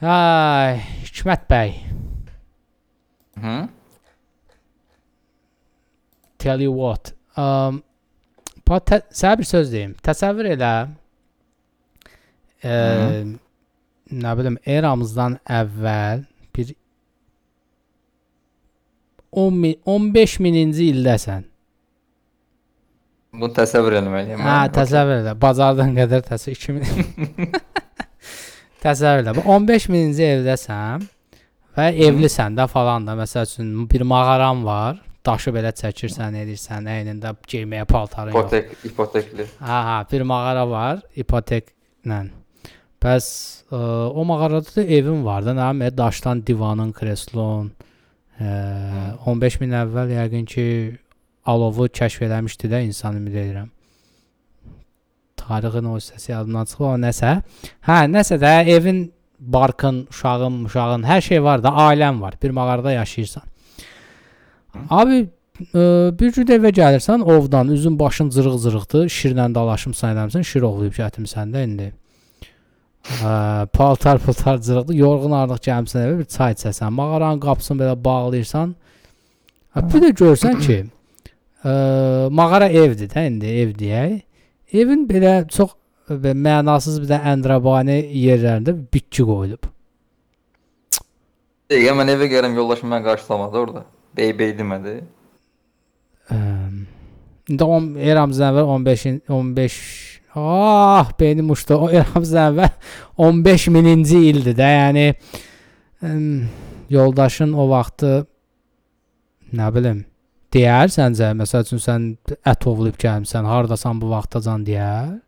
Ay, Hikmət bəy, Hı? tell you what. Um, sənə bir söz deyim. Təsəvvür elə. E, nə bilim, eramızdan əvvəl bir 10 min, 15 mininci ildəsən. Bunu təsəvvür eləməliyəm. Hə, mən. təsəvvür elə. Bazardan qədər təsəvvür 2000. təsəvvür elə. Bu 15 mininci evdəsən və evlisən də falan da. Məsəl üçün bir mağaran var. Daşı belə çəkirsən, edirsən, əynində geyməyə paltarın yox. İpotek, ipotekli. Ha, ha, bir mağara var, ipoteklə. Bəs ə, o mağarada da evin var da, nə daşdan divanın, kreslon. Ə, 15 min əvvəl yəqin ki alovu kəşf eləmişdi də insan ümid edirəm. Tarixin o hissəsi yadımdan çıxıb amma nəsə. Hə, nəsə də evin, barkın, uşağın, uşağın, hər şey var da, ailən var. Bir mağarada yaşayırsan. Abi ə, bir gün evə gəlirsən, ovdan üzün başın cırıq-cırıqdır, şirlə dalaşımsan eləmisən, şir ovlayıb gətirmisən də indi. Ə, paltar paltar cırıqdır, yorğun artıq gəlmisən evə bir çay içəsən, mağaranın qapısını belə bağlayırsan. Hə, bir də görsən ki, ə, mağara evdir də indi ev deyək. Evin belə çox belə mənasız bir də əndrabani yerlərində bitki qoyulub. Dəqiqə mən evə gələm yoldaşım məni qarşılamadı orada. Bey bey demədi. Əm, İndi 10 eramızdan əvvəl 15 15 Ah, beynim uçdu. O eramızdan əvvəl 15 mininci ildir də. Yəni əm, yoldaşın o vaxtı nə bilim deyər səncə məsəl üçün sən ət ovlayıb gəlmisən, hardasan bu vaxtacan deyər.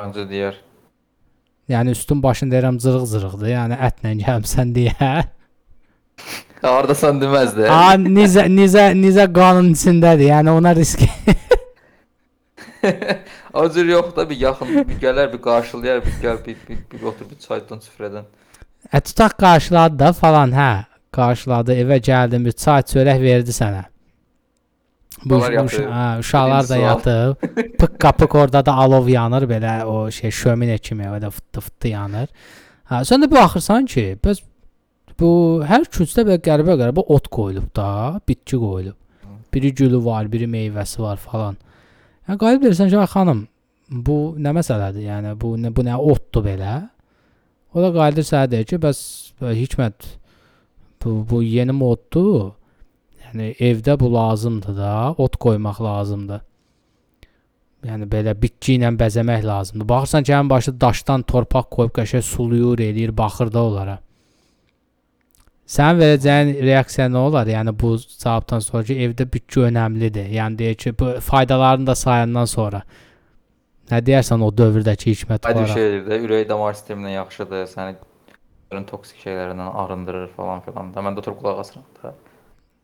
Məncə deyər. Yəni üstün başın deyirəm cırıq-cırıqdır. Yəni ətlə gəlmisən deyər. Hardasan deməz də. Ha, nizə nizə nizə qanun içindədir. Yəni ona risk O cür yox da bir yaxın bir gələr bir qarşılayar bir gəl bir, bir, bir otur bir çaydan süfrədən. E tutaq qarşıladı da falan, hə. Qarşıladı, evə gəldin, bir çay çörək verdi sənə. Bu uş- hə, uşaqlar da yatıb. Pık qapık orada da alov yanır belə o şey şöminə kimi elə fıtı yanır. Hə, sən də baxırsan ki, bəs bu hər küncdə belə qəribə qəribə ot qoyulub da, bitki qoyulub. Biri gülü var, biri meyvəsi var falan. Yəni qalib deyirsən ki, xanım, bu nə məsələdir? Yəni bu nə bu nə otdur belə? O da qayıdır sənə deyir ki, bəs Hikmət bu bu yeni moddur. Yəni evdə bu lazımdır da, ot qoymaq lazımdır. Yəni belə bitki ilə bəzəmək lazımdır. Baxırsan ən başı daşdan torpaq qoyub qəşəng suluyur, eləyir, baxır da onlara. Sən verəcəyin reaksiya nə olar? Yəni bu cavabdan sonra ki, evdə bitki önəmlidir. Yəni deyir ki, bu faydalarını da sayandan sonra. Nə deyərsən o dövrdəki hikmət olaraq? şeydir də ürək damar sisteminə yaxşıdır. Səni bütün toksik şeylərdən arındırır falan filan da. Mən də oturub qulaq asıram da.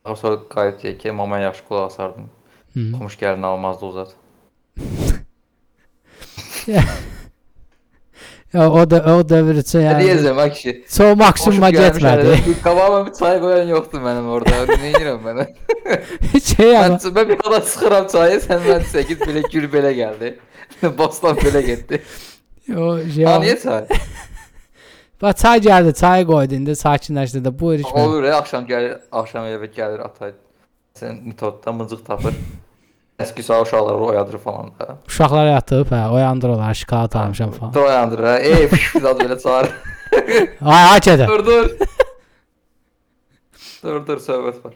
Daha sonra qayıt deyək ki, mama yaxşı qulaq asardım. Hı. Oxumuş gəlin almazdı uzat. Ya o da o üçün Yəni, yəni deyəcəm ay kişi. çox maksimuma getmədi. Qabağıma bir çay qoyan yoxdur mənim orada. Nə edirəm mən? şey ama mən bir qala sıxıram çayı, sən mən 8 belə gül belə gəldi. Bostan belə getdi. o şey Ha niyə çay? Bax çay gəldi, çay qoydu indi sakinləşdi də buyur içmə. Olur ya, axşam gəlir, axşam evə gəlir atay. Sən metodda mıcıq tapır. Əski sağ uşaqları oyadır falan da. Uşaqlar yatıb, hə, oyandırırlar, şokolad almışam falan. Doyandır ha. Ey, fiş biraz belə çağır. Ay aç edə. dur dur. dur dur söhbət var.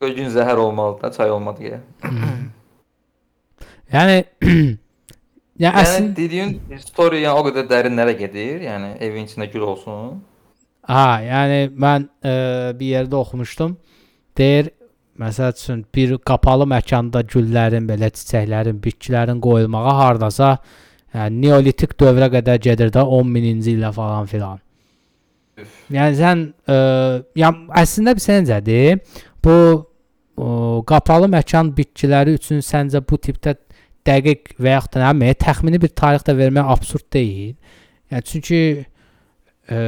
Ölgün zəhər olmalı da, çay olmadı ya. Yəni ya Yəni əslində dediyin story yəni o qədər dərinlərə gedir. Yəni evin içində gül olsun. ha, yəni mən e, bir yerdə oxumuşdum. Deyir məsəl üçün bir qapalı məkanda güllərin, belə çiçəklərin, bitkilərin qoyulmağa hardasa yəni neolitik dövrə qədər gedir də 10 mininci illə falan filan. Üf. Yəni sən ə, ya əslində bir səncədir. Bu o, qapalı məkan bitkiləri üçün səncə bu tipdə dəqiq və yaxud da nə bilim, təxmini bir tarix də vermək absurd deyil. Yəni çünki ə,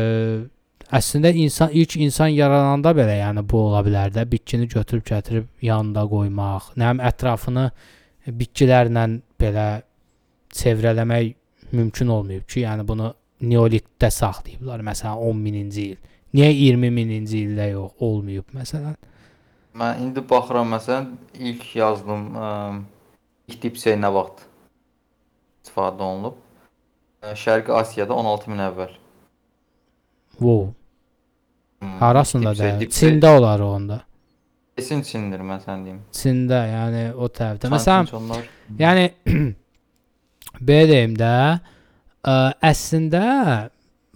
əslində insan ilk insan yarananda belə yəni bu ola bilər də bitkini götürüb gətirib yanında qoymaq, nə bilim ətrafını bitkilərlə belə çevrələmək mümkün olmayıb ki, yəni bunu neolitdə saxlayıblar məsələn 10 mininci il. Niyə 20 mininci ildə yox olmayıb məsələn? Mən indi baxıram məsələn ilk yazdım ə, ilk dipçey nə vaxt istifadə olunub? Şərqi Asiyada 16 min əvvəl. Wow. Hmm, Harasında da? Çində olar onda. Kesin Çindir mən sən deyim. Çində, yəni o tərəfdə. Məsələn, onlar. Yəni belə deyim də, ə, əslində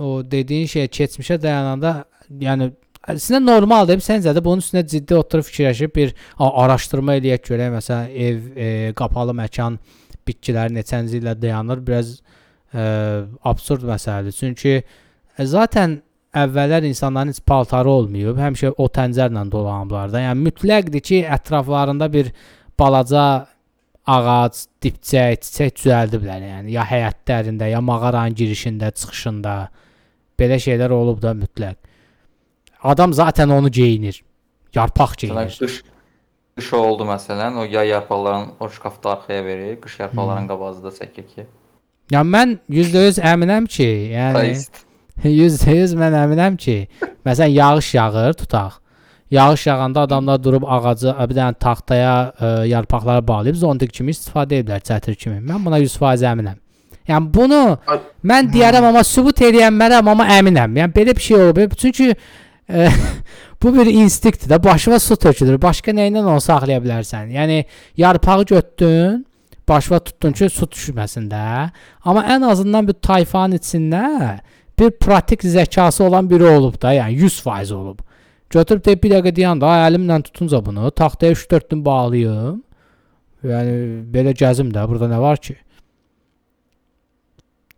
o dediyin şey keçmişə dayananda, yəni əslində normaldır. Səncə də bunun üstünə ciddi oturub fikirləşib bir araşdırma eləyək görək məsələn ev, e, qapalı məkan bitkiləri neçənci illə dayanır, biraz e, absurd məsələdir. Çünki e, zaten əvvəllər insanların heç paltarı olmayıb, həmişə o təncərlə dolanıblar da. Yəni mütləqdir ki, ətraflarında bir balaca ağac, dibçək, çiçək düzəldiblər yəni. Ya həyətlərində, ya mağaranın girişində, çıxışında belə şeylər olub da mütləq. Adam zaten onu geyinir. Yarpaq geyinir. qış qış oldu məsələn, o yay yarpaqlarını o şkafda arxaya verir, qış yarpaqlarının qabağında çəkir ki. Yəni mən %100 əminəm ki, yəni Taist. %100 mən əminəm ki, məsələn yağış yağır, tutaq. Yağış yağanda adamlar durub ağacı ə, bir dənə taxtaya ə, yarpaqları bağlayıb zondik kimi istifadə edirlər, çətir kimi. Mən buna 100% əminəm. Yəni bunu mən deyərəm amma sübut eləyənmərəm amma əminəm. Yəni belə bir şey olub. Çünki ə, bu bir instinktdir də başına su tökülür. Başqa nə ilə onu saxlaya bilərsən? Yəni yarpağı götdün, başına tutdun ki, su düşməsin də. Amma ən azından bir tayfanın içində bir pratik zəkası olan biri olub da, yəni 100% olub. Götürüb də bir dəqiqə deyən də "Ay, əlimlə tutunca bunu taxtaya 3-4 gün bağlayım. Yəni belə gəzim də, burada nə var ki?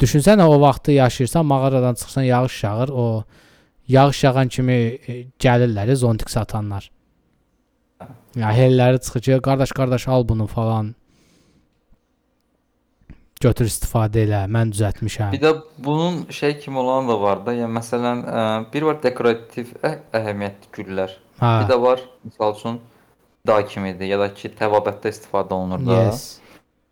Düşünsənə o vaxtı yaşayırsan, mağaradan çıxsan yağış yağır, o yağış yağan kimi e, gəlirlər zontik satanlar. Ya helləri çıxır ki, qardaş qardaş al bunu falan. Götür istifadə elə. Mən düzəltmişəm. Bir də bunun şey kimi olan da var da. Yəni məsələn, ə, bir var dekorativ ə, əhəmiyyətli güllər. Ha. Bir də var məsəl üçün da kimidir ya da ki təvabətdə istifadə olunur da. Yes.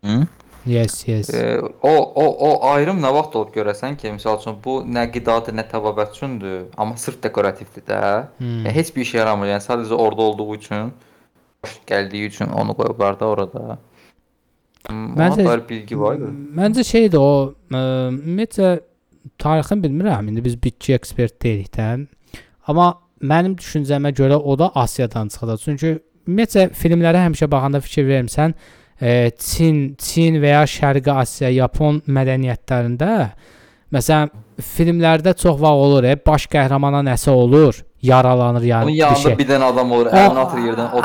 Hı? Yes, yes. E, o o o ayrım nə vaxt olub görəsən ki, məsəl üçün bu nə qidadır, nə təvabət üçündür, amma sırf dekorativdir də. Hmm. Yəni, heç bir işə yaramır. Yəni sadəcə orada olduğu üçün, gəldiyi üçün onu qoyublar da orada. Hmm, Məncə- Ona bilgi var. Məncə şeydir o, ə, ümumiyyətcə tarixini bilmirəm. İndi biz bitki ekspert deyilik də. Amma mənim düşüncəmə görə o da Asiyadan çıxdı. Çünki ümumiyyətcə filmlərə həmişə baxanda fikir vermisən, e, Çin, Çin və ya Şərqi Asiya, Yapon mədəniyyətlərində məsələn filmlərdə çox vaxt olur, e, baş qəhrəmana nəsə olur, yaralanır Onun yəni bir yanında şey. bir dənə adam olur, O- əlini atır yerdən, o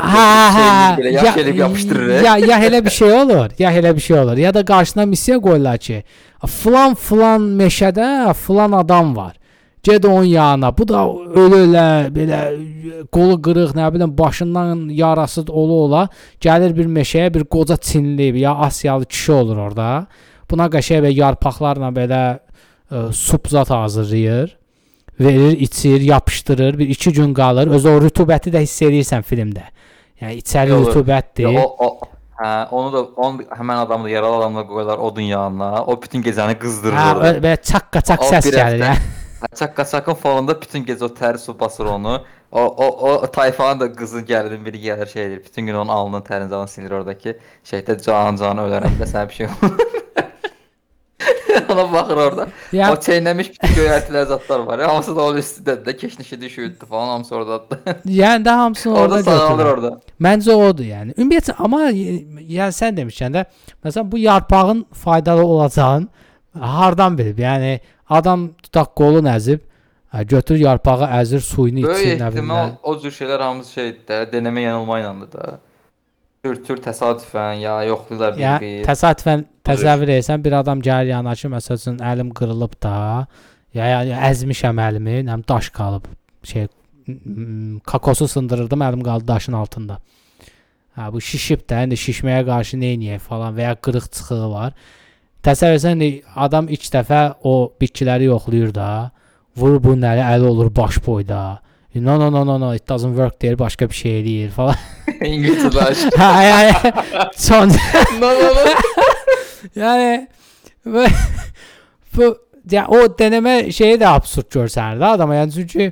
belə yaş elib yapışdırır. e. Ya ya elə bir şey olur, ya elə bir şey olur. Ya da qarşına missiya qoyurlar ki, falan falan meşədə falan adam var. Ged onun yanına. Bu da ölü-ölə belə qolu qırıq, nə bilim başından yarası ola ola gəlir bir meşəyə bir qoca Çinli ya Asiyalı kişi olur orada. Buna qəşəng belə yarpaqlarla belə ə, sup zat hazırlayır. Verir, içir, yapışdırır. Bir 2 gün qalır. Özü o rütubəti də hiss edirsən filmdə. Yəni içəri rütubətdir. Ya o, o hə, onu da onu həmin adamı da yaralı adamla qoyurlar odun yanına. O bütün gecəni qızdırır. Hə, belə çaqqa-çaq səs gəlir. hə. Çaqqa-çaqın fonunda bütün gecə o tər su basır onu. O o o tayfanın da qızı gəlir biri gəlir şey edir. Bütün gün onun alnının tərini canı silir oradakı şeydə can can ölərəm də sən bir şey olur. Ona baxır orada. Ya O çeynəmiş bütün göyərtilər zatlar var. ya, Hamısı da onun üstündə keşnişi düşürdü falan hamısı orada. yəni də hamısını orada, orada götürür. orada. Məncə odur yəni. Ümumiyyətlə amma y- yəni sən demişkən də məsələn bu yarpağın faydalı olacağını hardan bilib? Yəni adam tutaq qolun əzib, hə, götür yarpağı əzir, suyunu Böyük içsin nə bilim. ehtimal o cür şeylər hamısı şeydir də, denəmə yanılma ilədir də. Tür-tür təsadüfən ya yoxlayırlar Yəni bir-bir. təsadüfən təsəvvür etsən bir adam gəlir yanına ki, məsəl üçün əlim qırılıb da, ya, ya, ya əzmişəm əlimi, nəm daş qalıb, şey m- kokosu sındırırdım, əlim qaldı daşın altında. Ha bu şişib də, indi şişməyə qarşı nə edəyək falan və ya qırıq çıxığı var. Təsəvvür etsən adam ilk dəfə o bitkiləri yoxlayır da, vurur bunun əli əli olur baş boyda. No no no no no it doesn't work deyir, başqa bir şey eləyir falan. İngilizcə daş. Hə, yəni son no, no, no. Yani bu, bu ya o deneme şeyi də absurd görsənir də adama. Yəni çünki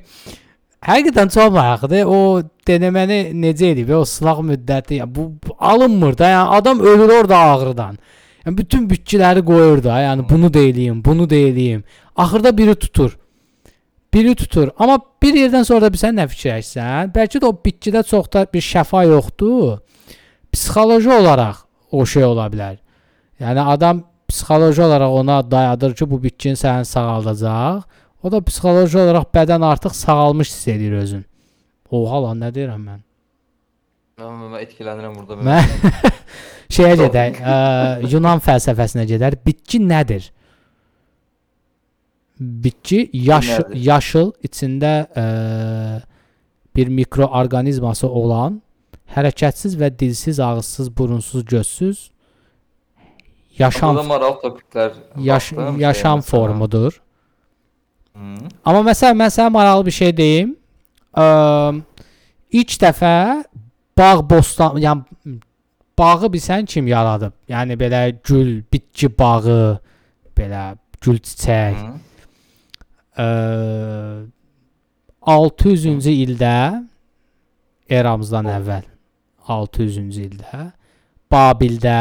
həqiqətən çox maraqlıdır. O deneməni necə edib? O sınaq müddəti ya bu, bu alınmır da. Yəni adam ölür orada ağrıdan. Yəni bütün bütçələri qoyur da. Yəni bunu da eləyim, bunu da eləyim. Axırda biri tutur. Biri tutur. Amma bir yerdən sonra da sən nə fikirləşsən? Bəlkə də o bitkidə çox da bir şəfa yoxdur. Psixoloji olaraq o şey ola bilər. Yəni adam psixoloji olaraq ona dayadır ki, bu bitkini səni sağaldacaq. O da psixoloji olaraq bədən artıq sağalmış hiss edir özün. Oha lan nə deyirəm mən? Mən, mən etkilənirəm burada. Mən şeyə Çox. gedək, ə, Yunan fəlsəfəsinə gedər. Bitki nədir? Bitki yaş Nədir? yaşıl içində ə, bir mikroorqanizması olan, hərəkətsiz və dilsiz, ağızsız, burunsuz, gözsüz yaşam Burada maraqlı topiklər. yaş, şey yaşam məsələn. formudur. Hı. Amma məsələn mən sənə maraqlı bir şey deyim. Ə, ilk dəfə bağ bostan, yəni bağı bilsən kim yaradıb? Yəni belə gül, bitki bağı, belə gül çiçək. Ə, 600-cü ildə eramızdan əvvəl 600-cü ildə Babildə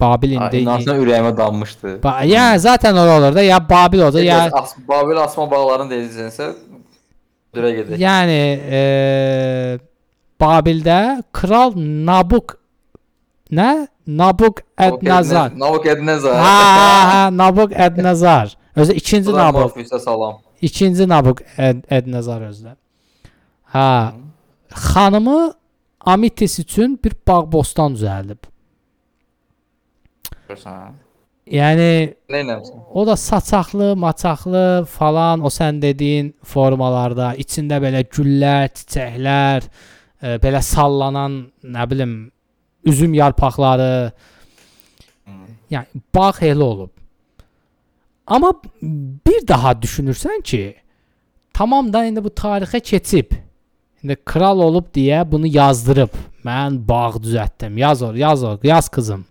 Babil indi İnanırsan ürəyimə dammışdı. ba yəni zaten ora olur da ya Babil odur ya Ya as Babil asma bağlarını deyilsənsə dürə gedək. Yəni e, Babildə kral Nabuk nə? Nabuk Ednazar. Nabuk Ednezar. Ha, ha, ha, Nabuk Ednazar. Özü ikinci Nabuk. Salam. İkinci Nabuk Ed Ednazar özdə. Ha, xanımı Amitis üçün bir bağ bostan düzəldib. Görsən. Yəni? O da saçaqlı, maçaqlı falan o sən dediyin formalarda içində belə güllər, çiçəklər, e, belə sallanan, nə bilim, üzüm yarpaqları, yəni bağ elə olub. Amma bir daha düşünürsən ki, tamam da indi bu tarixə keçib. İndi kral olub deyə bunu yazdırıb. Mən bağ düzəltdim. Yaz or, yaz or, yaz qızım.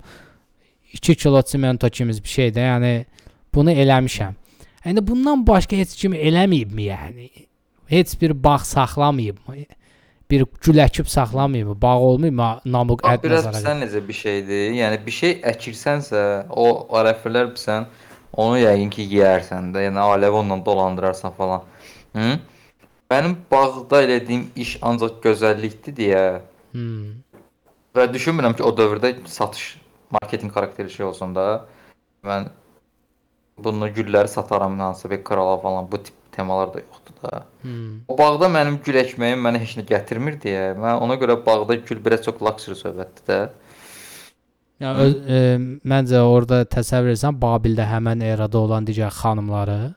2 kilo çimento kimi bir şey də, yəni bunu eləmişəm. Yəni bundan başqa heç kim eləməyibmi yəni? Heç bir bağ saxlamayıbmı? Bir gül əkib saxlamayıbmı? Bağ olmayıbmı? Namıq Bax, əd biraz nəzərə. bilsən necə bir şeydir. Yəni bir şey əkirsənsə, o arəfələr bilsən, onu yəqin ki yeyərsən də. Yəni aləvi onunla dolandırarsan falan. Hı? Mənim bağda elədiyim iş ancaq gözəllikdir deyə Hmm. və düşünmürəm ki o dövrdə satış, marketinq xarakterli şey olsun da. Mən bunu gülləri sataram hansısa bir krala falan bu tip temalar da yoxdur da. Hmm. O bağda mənim gül əkməyim mənə heç nə gətirmir deyə. Mən ona görə bağda gül biraz çox luxury söhbətdir də. Yəni öz, e, məncə orada təsəvvür etsən Babildə həmin erada olan digər xanımları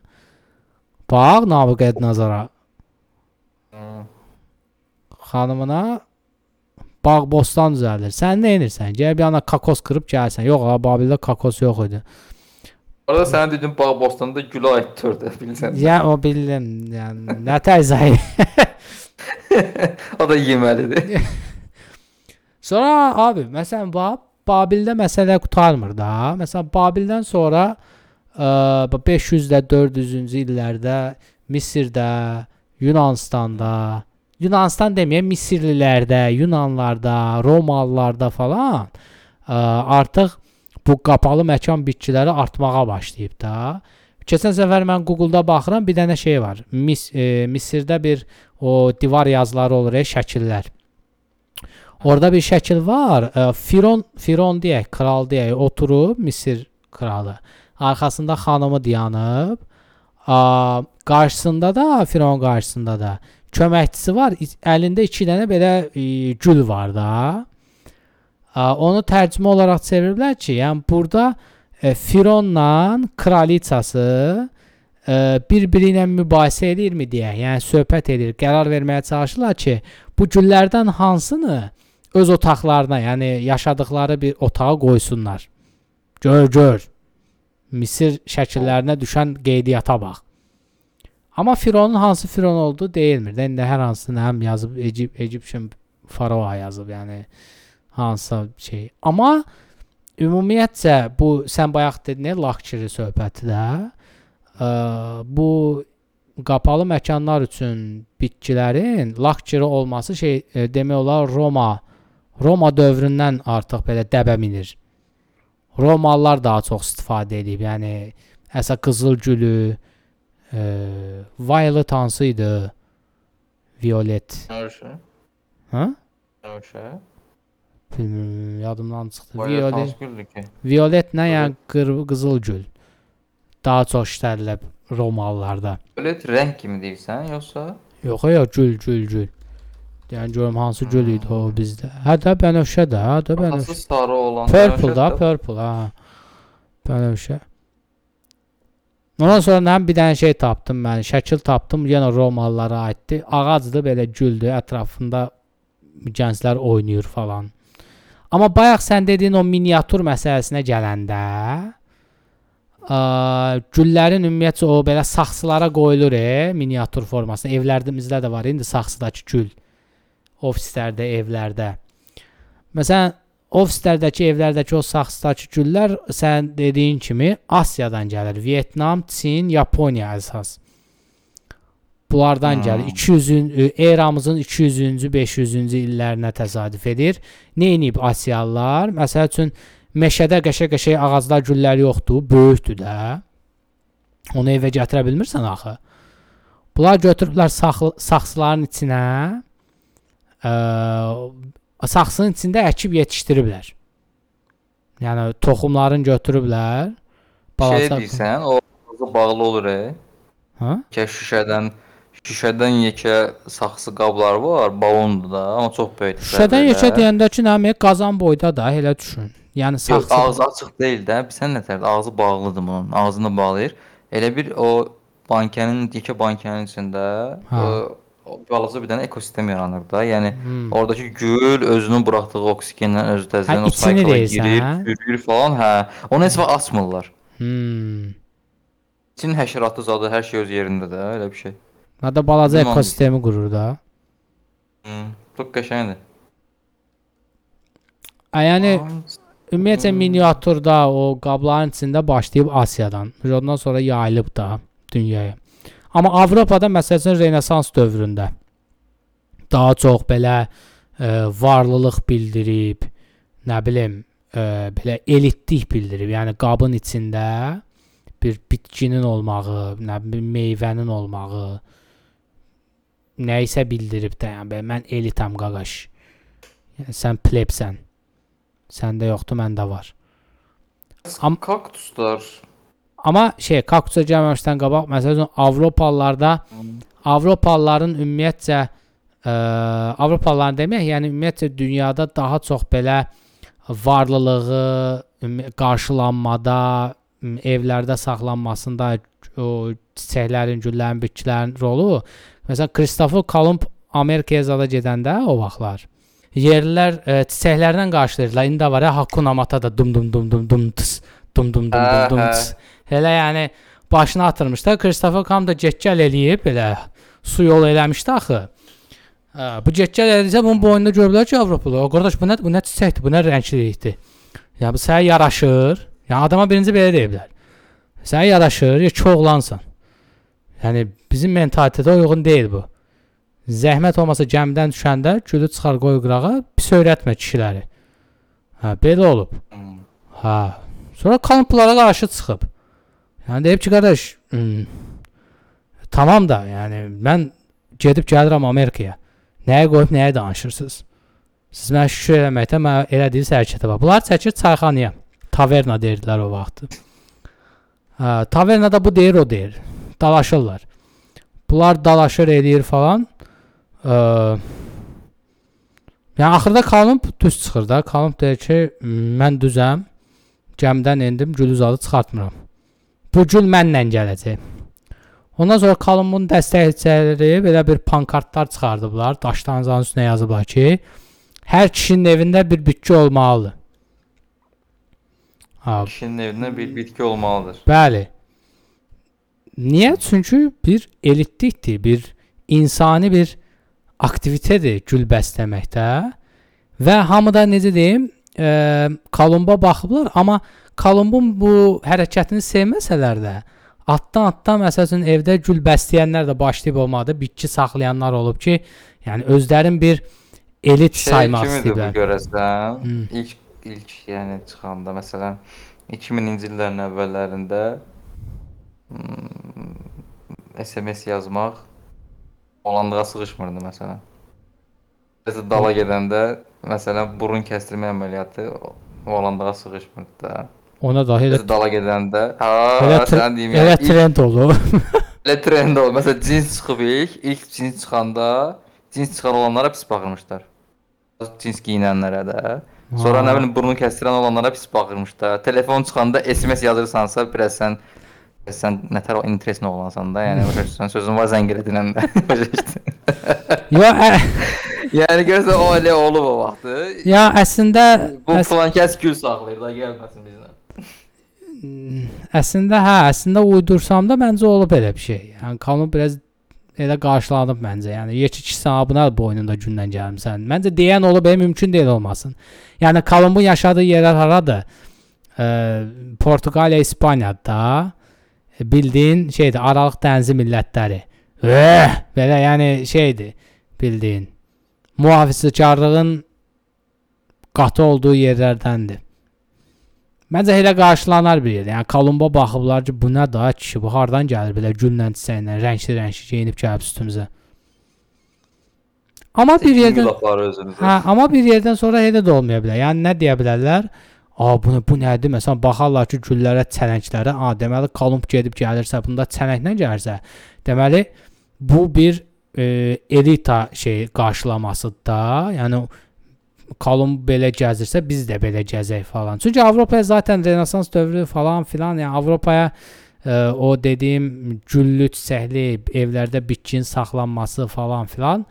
bağ Nabıq Ednazara Hı. xanımına bağ bostan düzəldir. Sən nə edirsən? Gəl bir ana kakos qırıb gəlsən. Yox, ha Babildə kakos yox idi. Orada sənin dediyin bağ bostanda gülə aiddir bilirsən. Ya o bildim. Yəni nə təzəyi. O da yeməlidir. Sonra abi məsələn bax Babildə məsələ qurtarmır da. Məsələn Babildən sonra ə, bu 500-də 400-cü illərdə Misirdə, Yunanstanda, Yunanistan deməyəm, Misirlilərdə, Yunanlarda, Romalılarda falan ə, artıq bu qapalı məkan bitkiləri artmağa başlayıb da. Keçən səfər mən Google-da baxıram, bir dənə şey var. Mis e, Misirdə bir o divar yazıları olur, e, şəkillər. Orada bir şəkil var. E, Firon, Firon deyək, kral deyək, oturub Misir kralı. Arxasında xanımı dayanıb. A, qarşısında da Firon qarşısında da köməkçisi var. Əlində 2 dənə belə e, gül var da. Onu tərcümə olaraq çeviriblər ki, yəni burada e, Fironla kraliçası e, bir-biri ilə mübahisə edirmi deyə, yəni söhbət edir, qərar verməyə çalışırlar ki, bu güllərdən hansını öz otaqlarına, yəni yaşadıkları bir otağa qoysunlar. Gör, gör. Misir şəkillərinə düşən qeydiyyata bax. Amma Fironun hansı Firon olduğu deyilmir. də. İndi hər hansını həm yazıb Ecib Egyptian Pharaoh yazıb, yəni hansısa şey. Amma ümumiyyətcə bu sən bayaq dedin, luxury söhbəti də. ə, bu qapalı məkanlar üçün bitkilərin lakçeri olması şey e, demək olar Roma Roma dövründən artıq belə dəbə minir. Romalılar daha çox istifadə edib. Yəni əsə qızıl gülü, e, violet hansı idi? Violet. Görüşü. Hə? Görüşü. Bilmirəm, yadımdan çıxdı. Violet Violet. hansı nə yəni qır, qızıl gül. Daha çox işlədilib Romalılarda. Violet rəng kimi deyirsən, yoxsa? Yox, yox, gül, gül, gül. Yəni görüm hansı gül idi o bizdə. Hə də bənövşə də, hə də Hansı bənövşə. sarı olan? Purple da, purple ha. Bənövşə. Ondan sonra mən bir dənə şey tapdım mən, şəkil tapdım, yenə Romalılara aiddir. Ağacdır, belə güldür, ətrafında gənclər oynayır falan. Amma bayaq sən dediyin o miniatür məsələsinə gələndə, ə, güllərin ümumiyyətcə o belə saxsılara qoyulur, e, miniatür formasında. Evlərimizdə də var indi saxsıdakı gül. Ofislərdə, evlərdə. Məsələn, ofislərdəki, evlərdəki o saxsıdakı güllər sən dediyin kimi Asiyadan gəlir. Vyetnam, Çin, Yaponiya əsas. Bunlardan Hmm. gəlir. 200-ün e, eramızın 200-cü, 500-cü illərinə təsadüf edir. Nə edib Asiyalılar? Məsəl üçün meşədə qəşəng-qəşəng ağaclar, güllər yoxdur, böyükdür də. Onu evə gətirə bilmirsən axı. Bunlar götürüblər saxlı, saxsıların içinə ə, saxsının içində əkib yetişdiriblər. Yəni toxumlarını götürüblər. Şey balaca- deyirsən, o bağlı olur, e. Hə? Ki şüşədən şüşədən yekə saxsı qablar var, balondur da, amma çox böyük. Şüşədən yekə deyəndə ki, nə qazan boyda da elə düşün. Yəni Yox, saxsı ağzı açıq deyil də. Sən nətərdir? Ağzı bağlıdır bunun. Ağzını bağlayır. Elə bir o bankənin, yekə bankənin içində Ha. o, balaca bir dənə ekosistem yaranır da. Yəni Hmm. oradakı gül özünün buraxdığı oksigenlə özü təzədən Hə, o deyirsən, girir, hə? sürür falan. Hə. Onu heç vaxt açmırlar. Hmm. İçin həşəratı zadı, hər şey öz yerində də, elə bir şey. Hətta balaca Bilməm. ekosistemi qurur da. Hmm. Çox qəşəngdir. Ə, yəni ümumiyyətlə Hmm. miniatürdə o qabların içində başlayıb Asiyadan, ondan sonra yayılıb da dünyaya. Amma Avropada məsələn Renesans dövründə daha çox belə ə, varlılıq bildirib, nə bilim, ə, belə elitlik bildirib. Yəni qabın içində bir bitkinin olmağı, nə bilim meyvənin olmağı nə isə bildirib də, yəni belə, mən elitam qaqaş. Yəni sən plebsən. Səndə yoxdur, məndə var. Am- kaktuslar Amma şey, kaktusa gəlməmişdən qabaq, məsələn, Avropalılarda Avropalıların ümumiyyətcə ə, Avropalıların demək, yəni ümumiyyətcə dünyada daha çox belə varlılığı qarşılanmada, evlərdə saxlanmasında o çiçəklərin, güllərin, bitkilərin rolu. Məsələn, Kristofer Kolumb Amerikaya zada gedəndə o vaxtlar yerlilər ə, çiçəklərdən qarşılayırdılar. İndi də var ya Hakuna Matata dum dum dum dum dum tıs, dum dum dum dum dum Hə, tıs. Elə yəni başına atırmışlar. Kristofer Kolumb da getgəl eləyib belə su yol eləmişdi axı. Hə, bu getgəl eləyirsə bunun boynunda görürlər ki, Avropalı. O qardaş bu nə bu nə çiçəkdir, bu nə rənglilikdir. Ya bu sənə yaraşır. Yəni adama birinci belə deyiblər. Sənə yaraşır, ya ki oğlansan. Yəni bizim mentalitetə uyğun deyil bu. Zəhmət olmasa gəmidən düşəndə gülü çıxar qoy qırağa, pis öyrətmə kişiləri. Hə, belə olub. Hə. Sonra kamplara qarşı çıxıb. Yəni deyib ki, qardaş, tamam da, yəni mən gedib gəlirəm Amerikaya. Nəyə qoyub nəyə danışırsınız? Siz mənə şükür eləməkdə mən elədiyiniz hərəkətə bax. Bunlar çəkir çayxanaya. Taverna deyirdilər o vaxtı. Hə, tavernada bu deyir, o deyir. Dalaşırlar. Bunlar dalaşır eləyir falan. Ə, yəni axırda Kolumb düz çıxır da. Kolumb deyir ki, mən düzəm. Gəmidən endim, gül uzadı çıxartmıram. Bu gül mənlə gələcək. Ondan sonra Kolumbun dəstəkçiləri belə bir pankartlar çıxardıblar. Daşların üstünə yazıblar ki, hər kişinin evində bir bitki olmalıdır. Ha, Kişinin evində bir bitki olmalıdır. Bəli. Niyə? Çünki bir elitlikdir, bir insani bir aktivitedir gül bəsləməkdə. Və hamıda necə deyim, e, Kolumba baxıblar, amma Kolumbun bu hərəkətini sevməsələr də, altdan məsələn evdə gül bəsləyənlər də başlayıb olmadı. Bitki saxlayanlar olub ki, yəni özlərin bir elit Şey saymaq istəyirlər. görəsən? Hı. İlk ilk yəni çıxanda məsələn 2000-ci illərin əvvəllərində hmm, SMS yazmaq Hollandağa sığışmırdı məsələn. Biz dala gedəndə məsələn burun kəstirmə əməliyyatı Hollandağa sığışmırdı da. Ona da elə dala gedəndə, ha, elə, sən deyim elə trend olub. elə trend oldu. Məsələn cins çıxıb ilk, ilk cins çıxanda cins çıxan olanlara pis baxırmışlar. Cins giyinənlərə də. Sonra nə bilim burnu kəstirən olanlara pis baxırmışlar. Telefon çıxanda SMS yazırsansa, biraz sən sən nətər o interesin oğlansan da, yəni başa düşürsən, sözün var zəng elə dinəndə. Başa düşdün? Yo, ə, yəni görsən o elə olub o vaxtı. ya əslində Bu əs falan kəs gül saxlayır da gəlməsin bizlə. əslində hə, əslində uydursam da məncə olub elə bir şey. Yəni kanun biraz elə qarşılanıb məncə. Yəni yekə sənə buna boynunda gündən gəlmisən. Məncə deyən olub, e, mümkün deyil olmasın. Yəni Kolumbun yaşadığı yerlər haradır? E, Portuqaliya, İspaniyada e, bildiyin şeydir, Aralıq dənizi millətləri. Eh, belə yəni şeydir, bildiyin. Mühafizəkarlığın qatı olduğu yerlərdəndir. Məncə elə qarşılanar bir yer. Yəni Kolumba baxıblar ki, bu nə da kişi, bu hardan gəlir belə güllə çiçəklə, rəngli-rəngli geyinib gəlib üstümüzə. Amma bir yerdən. Hə, amma bir yerdən sonra elə də olmaya bilər. Yəni nə deyə bilərlər? A bu bu nədir? Məsələn, baxarlar ki, güllərə, çələnglərə, a deməli Kolumb gedib gəlirsə, bunda çələnglə gəlirsə, deməli bu bir e, elita şey qarşılamasıdır da. Yəni Kolumb belə gəzirsə, biz də belə gəzək falan. Çünki Avropaya zaten Renesans dövrü falan filan, yəni Avropaya e, o dediyim güllü, çiçəkli evlərdə bitkinin saxlanması falan filan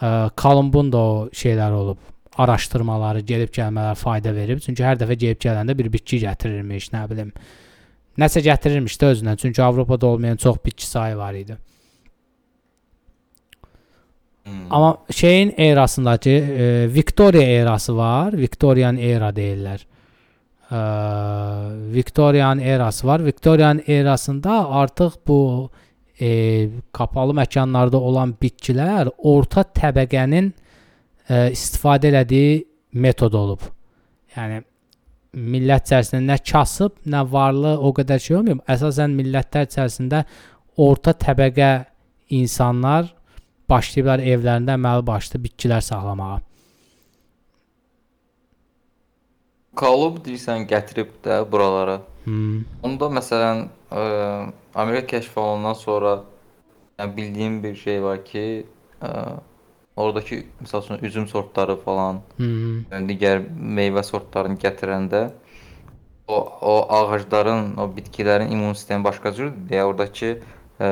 ə, Kolumbun da o şeylər olub. Araşdırmaları, gedib gəlmələr fayda verib. Çünki hər dəfə gedib gələndə bir bitki gətirirmiş, nə bilim. Nəsə gətirirmiş də özünə. Çünki Avropada olmayan çox bitki sayı var idi. Hmm. Amma şeyin erasındakı e, Victoria erası var. Victorian era deyirlər. E, Victorian erası var. Victorian erasında artıq bu e, qapalı məkanlarda olan bitkilər orta təbəqənin e, istifadə elədiyi metod olub. Yəni millət içərisində nə kasıb, nə varlı o qədər şey olmuyor. Əsasən millətlər içərisində orta təbəqə insanlar başlayıblar evlərində əməli başlı bitkilər saxlamağa. Kolumb deyirsən gətirib də buralara. Hmm. Onda məsələn ə, Amerika kəşf olunandan sonra yəni bildiyim bir şey var ki, ə, oradakı məsəl üçün üzüm sortları falan, Hmm. yəni digər meyvə sortlarını gətirəndə o o ağacların, o bitkilərin immun sistemi başqa cürdür deyə oradakı ə,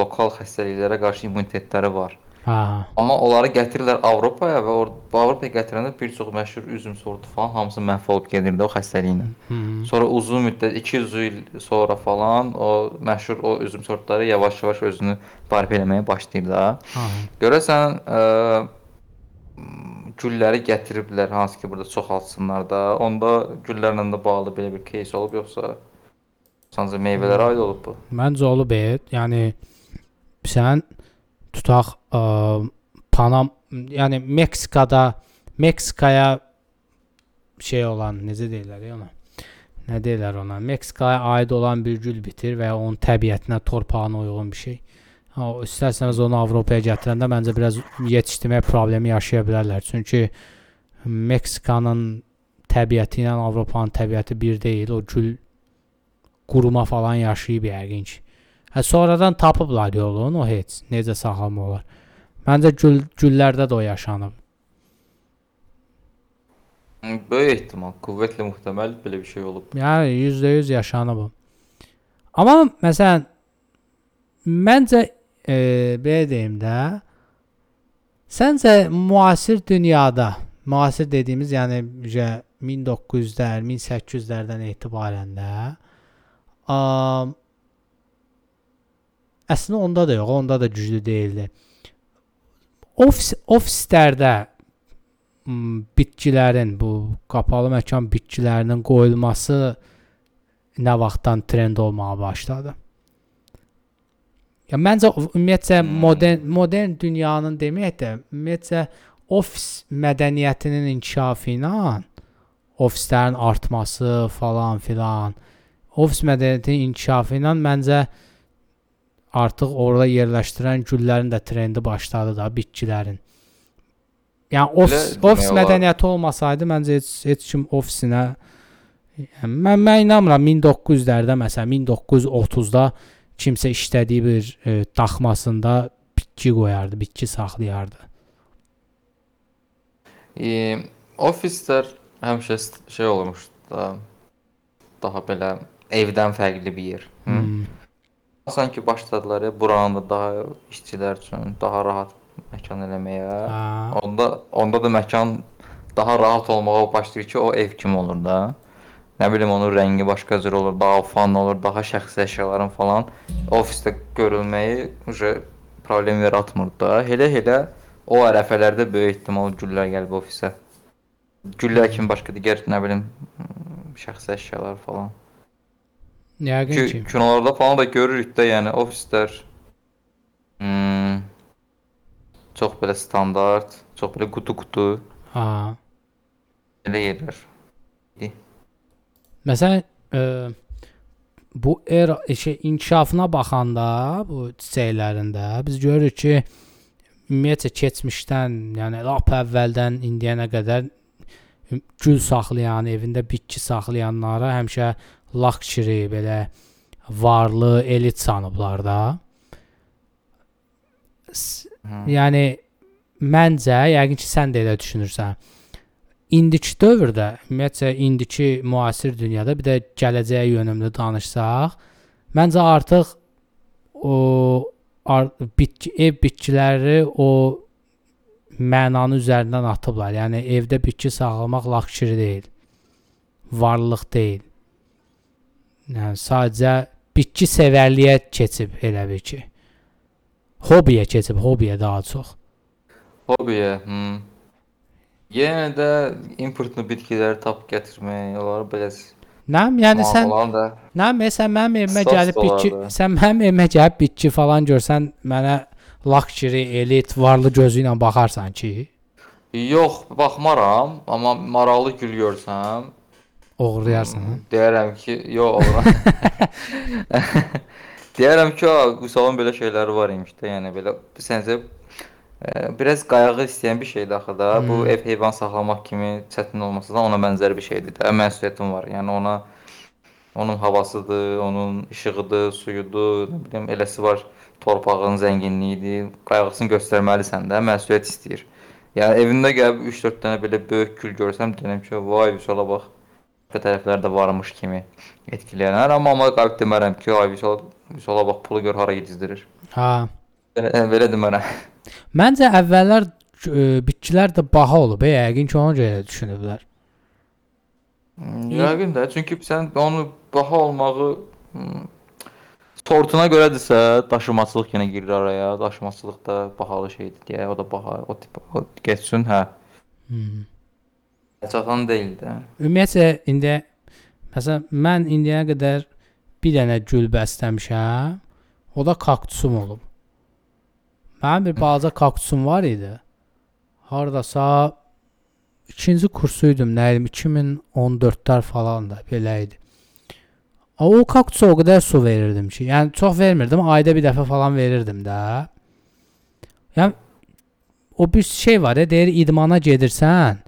lokal xəstəliklərə qarşı immunitetləri var. Ha. Amma onları gətirirlər Avropaya və Avropaya gətirəndə bir çox məşhur üzüm sortu falan hamısı məhv olub gedirdi o xəstəliklə. Hmm. Sonra uzun müddət 200 il sonra falan o məşhur o üzüm sortları yavaş-yavaş özünü barib eləməyə başlayır da. Görəsən ə, gülləri gətiriblər hansı ki burada çoxaltsınlar da. Onda güllərlə də bağlı belə bir case olub yoxsa sadəcə meyvələrə aid olub bu? Məncə olub e. Yəni sən tutaq Panam, yəni Meksikada Meksikaya şey olan, necə deyirlər ya ona? Nə deyirlər ona? Meksikaya aid olan bir gül bitir və ya onun təbiətinə, torpağına uyğun bir şey. Ha, istərsəniz onu Avropaya gətirəndə məncə biraz yetişdirmək problemi yaşaya bilərlər. Çünki Meksikanın təbiəti ilə Avropanın təbiəti bir deyil. O gül quruma falan yaşayıb yəqin ki. Hə sonradan tapıblar yolunu, o heç necə saxlama olar. Məncə gül güllərdə də o yaşanıb. Böyük ehtimal, qüvvətlə muhtemel belə bir şey olub. Yəni %100 yaşanıb. Amma məsələn məncə e, belə deyim də səncə müasir dünyada, müasir dediyimiz yəni üzə 1900-lər, 1800-lərdən etibarən də a, əslində onda da yox, onda da güclü deyildi. Ofis ofislərdə m, bitkilərin bu qapalı məkan bitkilərinin qoyulması nə vaxtdan trend olmağa başladı? Ya məncə ümumiyyətcə modern modern dünyanın demək də ümumiyyətcə ofis mədəniyyətinin inkişafı ilə ofislərin artması falan filan ofis mədəniyyətinin inkişafı ilə məncə artıq orada yerləşdirən güllərin də trendi başladı da bitkilərin. Yəni ofis ofis mədəniyyəti olmasaydı məncə heç heç kim ofisinə yəni mən mən inanmıram 1900-lərdə məsələn 1930-da kimsə işlədiyi bir e, daxmasında bitki qoyardı, bitki saxlayardı. E, ofislər həmişə şey olmuşdu da daha belə evdən fərqli bir yer. Hı? Hmm. Sanki başladılar buranı da daha işçilər üçün daha rahat məkan eləməyə. Ha. Onda onda da məkan daha rahat olmağa başlayır ki, o ev kimi olur da. Nə bilim onun rəngi başqa cür olur, daha fan olur, daha şəxsi əşyaların falan ofisdə görülməyi uje problem yaratmır da. Elə-elə o ərəfələrdə böyük ehtimal güllər gəlib ofisə. Güllər kimi başqa digər nə bilim şəxsi əşyalar falan. Yəqin Ki, ki. kinolarda falan da görürük də, yəni ofislər hmm, çox belə standart, çox belə qutu-qutu Ha. elə yerlər. Məsələn, e, bu era şey inkişafına baxanda bu çiçəklərində biz görürük ki, ümumiyyətcə keçmişdən, yəni lap əvvəldən indiyənə qədər gül saxlayan, evində bitki saxlayanlara həmişə luxury belə varlı elit sanıblar da. Hı. Yəni məncə, yəqin ki, sən də elə düşünürsən. İndiki dövrdə, ümumiyyətcə indiki müasir dünyada bir də gələcəyə yönümlü danışsaq, məncə artıq o ar bitki ev bitkiləri o mənanı üzərindən atıblar. Yəni evdə bitki saxlamaq luxury deyil. Varlıq deyil. Yəni sadəcə bitki sevərliyə keçib elə bil ki. Hobbiyə keçib, hobbiyə daha çox. Hobbiyə. Hmm. Yenə də importlu bitkiləri tapıb gətirmək, onları belə Nəm, yəni sən onların da Nə məsələn mənim evimə gəlib bitki, sən mənim evimə gəlib bitki falan görsən, mənə luxury, elit, varlı gözü ilə baxarsan ki, Yox, baxmaram, amma maraqlı gül görsəm, oğurlayarsan. hmm, deyərəm ki, yox, ola. deyərəm ki, o Vüsalın belə şeyləri var imiş də, yəni belə səncə e, biraz qayğı istəyən bir şeydir axı da. Bu Hmm. ev heyvan saxlamaq kimi çətin olmasa da ona bənzər bir şeydir də. Məsuliyyətin var. Yəni ona onun havasıdır, onun işığıdır, suyudur, nə bilim eləsi var. Torpağın zənginliyidir. Qayğısını göstərməlisən də, məsuliyyət istəyir. Yəni evində gəlib 3-4 dənə belə böyük gül görsəm deyirəm ki, vay Vüsala bax. Bu tərəflər də varmış kimi etkiləyənlər, amma amma qalıb demərəm ki, ay Vüsala, Vüsala bax pulu gör hara gecizdirir. Ha. Belə, belə demərəm. Məncə əvvəllər e, bitkilər də baha olub, e, yəqin ki, ona görə düşünüblər. Yəqin də, çünki sən onu baha olmağı hmm, sortuna görədirsə, daşımaçılıq yenə girir araya. Daşımaçılıq da bahalı şeydir deyə, o da baha, o tip o getsin, hə. Hmm. Çatan deyil də. Ümumiyyətcə indi məsələn mən indiyə qədər bir dənə gül bəsləmişəm. O da kaktusum olub. Mənim bir balaca kaktusum var idi. Hardasa ikinci kursuydum, nə bilim 2014-lər falan da belə idi. O kaktusa o qədər su verirdim ki, yəni çox vermirdim, ayda bir dəfə falan verirdim də. Yəni o bir şey var ya, deyir idmana gedirsən,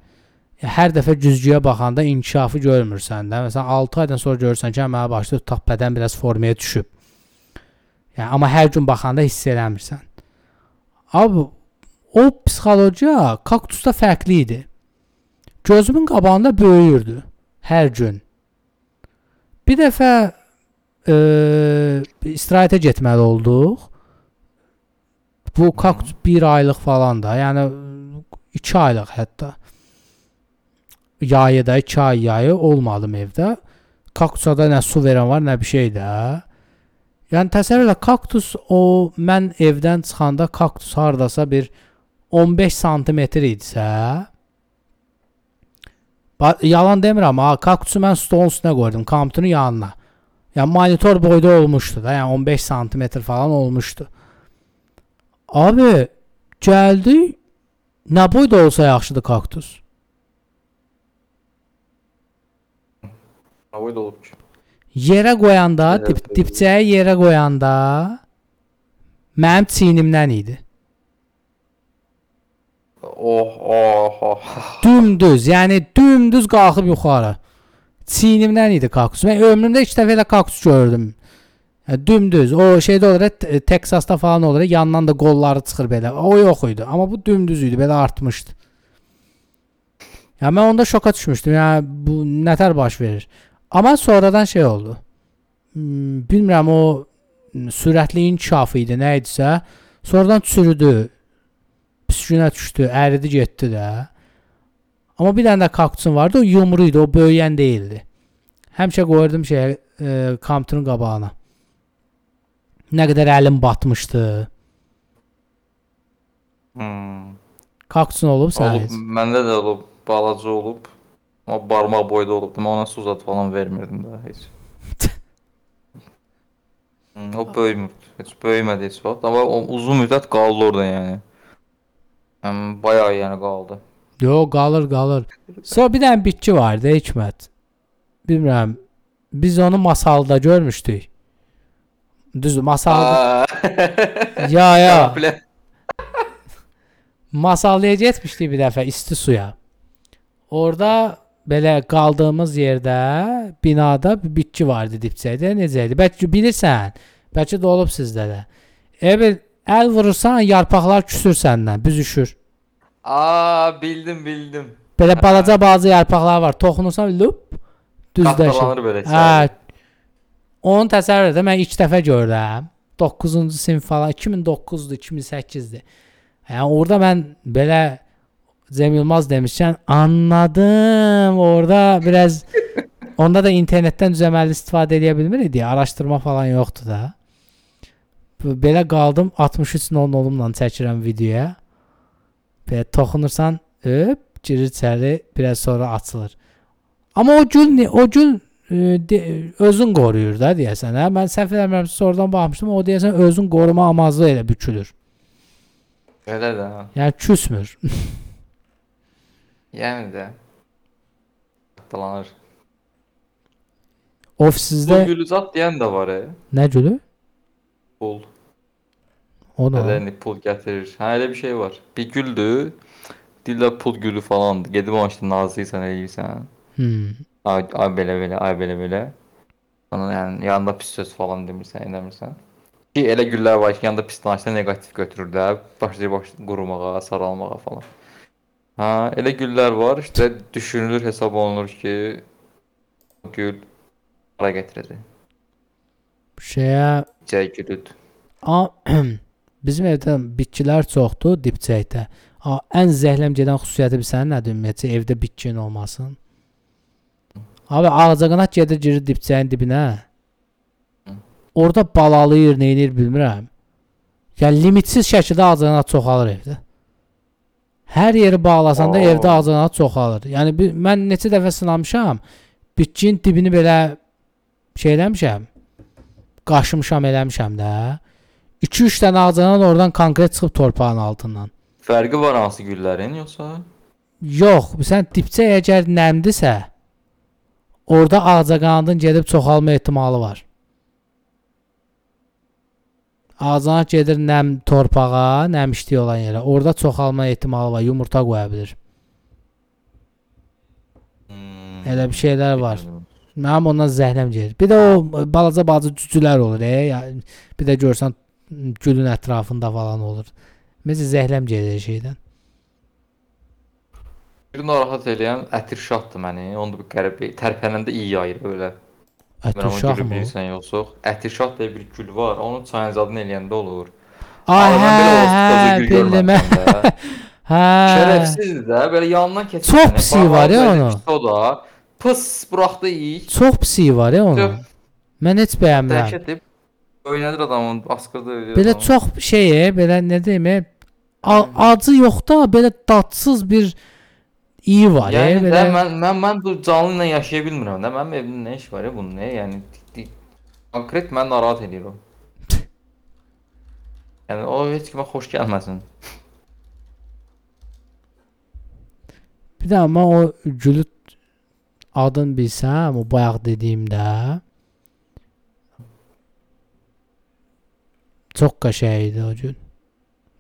hər dəfə güzgüyə baxanda inkişafı görmürsən də. Məsələn 6 aydan sonra görürsən ki, əmələ başlayır tutaq bədən biraz formaya düşüb. Yəni amma hər gün baxanda hiss eləmirsən. Abi o psixologiya kaktusda fərqli idi. Gözümün qabağında böyüyürdü hər gün. Bir dəfə e, istirahətə getməli olduq. Bu kaktus 1 aylıq falan da, yəni 2 aylıq hətta yayı da 2 ay yayı olmadım evdə. Kaktusa nə su verən var, nə bir şey də. Yəni təsəvvür elə kaktus o mən evdən çıxanda kaktus hardasa bir 15 sm idisə yalan demirəm ha, kaktusu mən stolun üstünə qoydum, kompüterin yanına. Yəni monitor boyda olmuşdu da, yəni 15 santimetr falan olmuşdu. Abi gəldi nə boyda olsa yaxşıdır kaktus. Hava da olub ki. Yerə qoyanda, dip, evet. dipçəyə yerə qoyanda mənim çiynimdən idi. Oh, oh, oh. Dümdüz, yəni dümdüz qalxıb yuxarı. Çiynimdən idi kaktus. Mən ömrümdə ilk dəfə elə kaktus gördüm. Yəni, dümdüz. O şeydə olur, Te- Texasda falan olur, yandan da qolları çıxır belə. O yox idi, amma bu dümdüz idi, belə artmışdı. Ya mən onda şoka düşmüşdüm. Yəni bu nətər baş verir? Amma sonradan şey oldu. Hmm, Bilmirəm o hmm, sürətli inkişafı idi, nə idisə. Sonradan çürüdü. Püskünə düşdü, əridi getdi də. Amma bir dənə də kaktusum vardı, o yumru idi, o böyüyən deyildi. Həmişə qoyurdum şeyə, e, kompüterin qabağına. Nə qədər əlim batmışdı. Hmm. Kaktusun olub sən? Olub, məndə də olub, balaca olub. Amma barmaq boyda olubdu. Mən ona su zad falan vermirdim də heç. Hmm, o böyümürdü. Heç böyümədi heç vaxt. Amma o uzun müddət qaldı orada yəni. Həm bayağı yəni qaldı. Yox, qalır, qalır. Sonra bir dənə bitki vardı, Hikmət. Bilmirəm. Biz onu masalda görmüşdük. Düzdür, masalda. Aa. ya, ya. Bilə- Masallıya getmişdik bir dəfə isti suya. Orada belə qaldığımız yerdə binada bir bitki vardı dipçəkdə. Necə idi? Bəlkə bilirsən. Bəlkə də olub sizdə də. Elə əl vurursan, yarpaqlar küsür səndən, büzüşür. Aa, bildim, bildim. Belə balaca balaca yarpaqlar var. Toxunursan, lup düzləşir. Hə. Onu təsəvvür et. Mən ilk dəfə gördüm. 9-cu sinif falan 2009-dur, 2008-dir. Yəni orada mən belə Cem Yılmaz demişkən anladım. Orada biraz onda da internetdən düzəməli istifadə edə bilmirdi. Araşdırma falan yoxdur da. Belə qaldım 63 non olumla çəkirəm videoya. Belə toxunursan, öp, girir içəri, biraz sonra açılır. Amma o gül ne- o gül e, de- özün qoruyur da deyəsən. Hə? Mən səhv eləmirəm, sonradan baxmışdım. O deyəsən özün qoruma amazlı elə bükülür. Elə də. Yəni küsmür. Yəni də. Qatlanır. Bu Ofisinizdə gülüzat deyən də var, e. nə gülü? Pul. O. Elə indi pul gətirir. Hə, elə bir şey var. Bir güldür. Dillə pul gülü falandır. Gedib onu işte nazlıysan, eləyirsən. Hmm. Ay, ay belə belə, ay belə belə. Sonra yəni yanında pis söz falan demirsən, eləmirsən. Ki elə güllər var ki, yanında pis danışsa neqativ götürür də, başlayır baş qurumağa, saralmağa falan. Ha, elə güllər var, işte düşünülür, hesab olunur ki, bu gül para gətirəcək. Şeyə Cəy gülüdür. a, bizim evdə bitkilər çoxdur dipçəkdə. A, ən zəhləm gedən xüsusiyyəti bilirsən nədir? Ümumiyyətcə evdə bitkin olmasın. Abi ağcaqanad gedir girir dipçəyin dibinə. Orada balalayır, neynir bilmirəm. Yəni limitsiz şəkildə ağcaqanad çoxalır evdə. Hər yeri bağlasan da Oo. evdə ağcaqanad çoxalır. Yəni bir, mən neçə dəfə sınamışam. Bitkinin dibini belə şey eləmişəm. Qaşımışam eləmişəm də. 2-3 dənə ağcaqanad oradan konkret çıxıb torpağın altından. Fərqi var hansı güllərin yoxsa? Yox, sən dipçə əgər nəmdisə, orada ağcaqanadın gedib çoxalma ehtimalı var. Ağcaqanad gedir nəm torpağa, nəmişlik olan yerə. Orada çoxalma ehtimalı var, yumurta qoya bilir. Hmm. Elə bir şeylər var. Mənim ondan zəhləm gedir. Bir də o balaca balaca cücülər olur, e, bir də görsən gülün ətrafında falan olur. Məsələn zəhləm gedir şeydən. Bir narahat eləyən ətir şahdır məni. Onu da bir qəribə tərpənəndə iyi yayır belə. Ətir Mən o şah gülü mı? bilirsən yoxsa? Ətir şah deyə bir gül var. Onun çayın zadını eləyəndə olur. Ay, hə, hə, bildim. də. Hə. Şərəfsizdir də, belə yanından keçir. Çox pisi var ya onun. O da pıs buraxdı ilk. Çox pisi var ya onun. Mən heç bəyənmirəm. Dəhşət edib oynadır adamın, askırdı. Belə çox şey, belə nə deyim, e, acı yox da, belə dadsız bir iyi var, e, Yəni belə. mən mən mən bu canlı ilə yaşaya bilmirəm də. Mənim evimdə nə iş var ya bunun, nə? Yəni Konkret məni narahat edir o. Yəni o heç kimə xoş gəlməsin. Bir də amma o gülü adını bilsəm, o bayaq dediyimdə çox qəşəng idi o gül.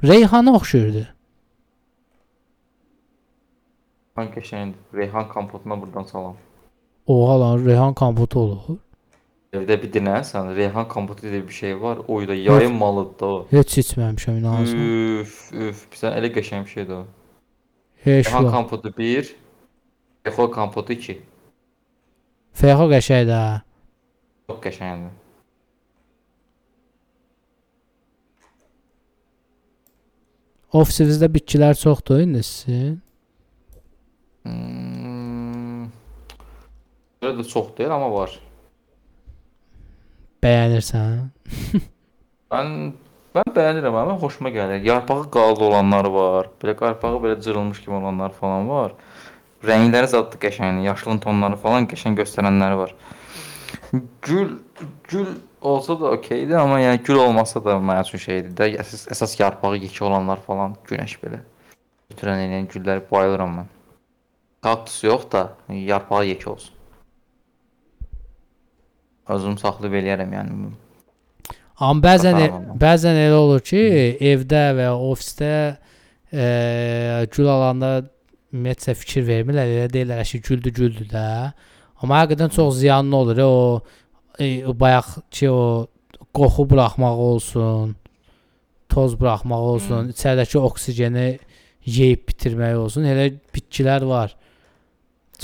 Reyhana oxşuyurdu. Hangi qəşəngdir. Reyhan kompotuna buradan salam. Oha lan Reyhan kompotu olur. Evdə bir dinərsən, Reyhan kompotu deyə bir şey var. O da yayın malıdır da o. Heç içməmişəm inansın. Üf, üf, bizə elə qəşəng bir şeydir o. Heç Reyhan kompotu 1, Reyhan kompotu 2. Feyxo qəşəngdir. ha. Çox qəşəngdir. Ofisinizdə bitkilər çoxdur indi sizin. Hmm. Belə də çox deyil, amma var. Bəyənirsən? Mən mən bəyənirəm, amma xoşuma gəlir. Yarpağı qaldı olanlar var. Belə yarpağı belə cırılmış kimi olanlar falan var. Rəngləri zətdə qəşəng, yaşılın tonları falan qəşəng göstərənləri var. Gül gül olsa da okeydir, amma yəni gül olmasa da mənim üçün şeydir də. Əsas, əsas yarpağı yekə olanlar falan günəş belə. Götürən eləyən gülləri bayılıram mən. Kaktus yox da, yarpağı yekə olsun. Özüm saxlayıb eləyərəm yəni. Amma bəzən Tamam. bəzən elə olur ki, evdə və ya ofisdə eee gül alanda ümumiyyətlə fikir vermirlər. Elə deyirlər ki, güldü güldü də. Amma həqiqətən çox ziyanlı olur. e, O, e, o bayaqki o qoxu buraxmaq olsun, toz buraxmaq olsun, içəridəki oksigeni yeyib bitirmək olsun. Elə bitkilər var.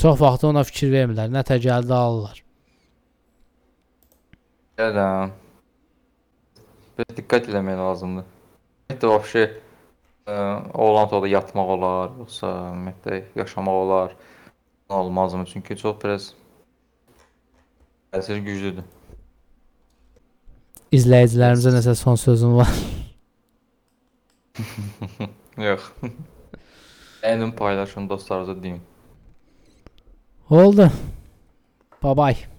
Çox vaxt ona fikir vermirlər. Nə təcəldə alırlar. Gələm. Biraz diqqət eləmək lazımdır. Ümumiyyətlə vəbşə ə, oğlan otaqda yatmaq olar, yoxsa ümumiyyətlə yaşamaq olar. Olmazmı? Çünki çox biraz təsir güclüdür. İzləyicilərimizə nəsə son sözün var? Yox. Əynin paylaşın dostlarınıza deyin. Oldu. Bye bye.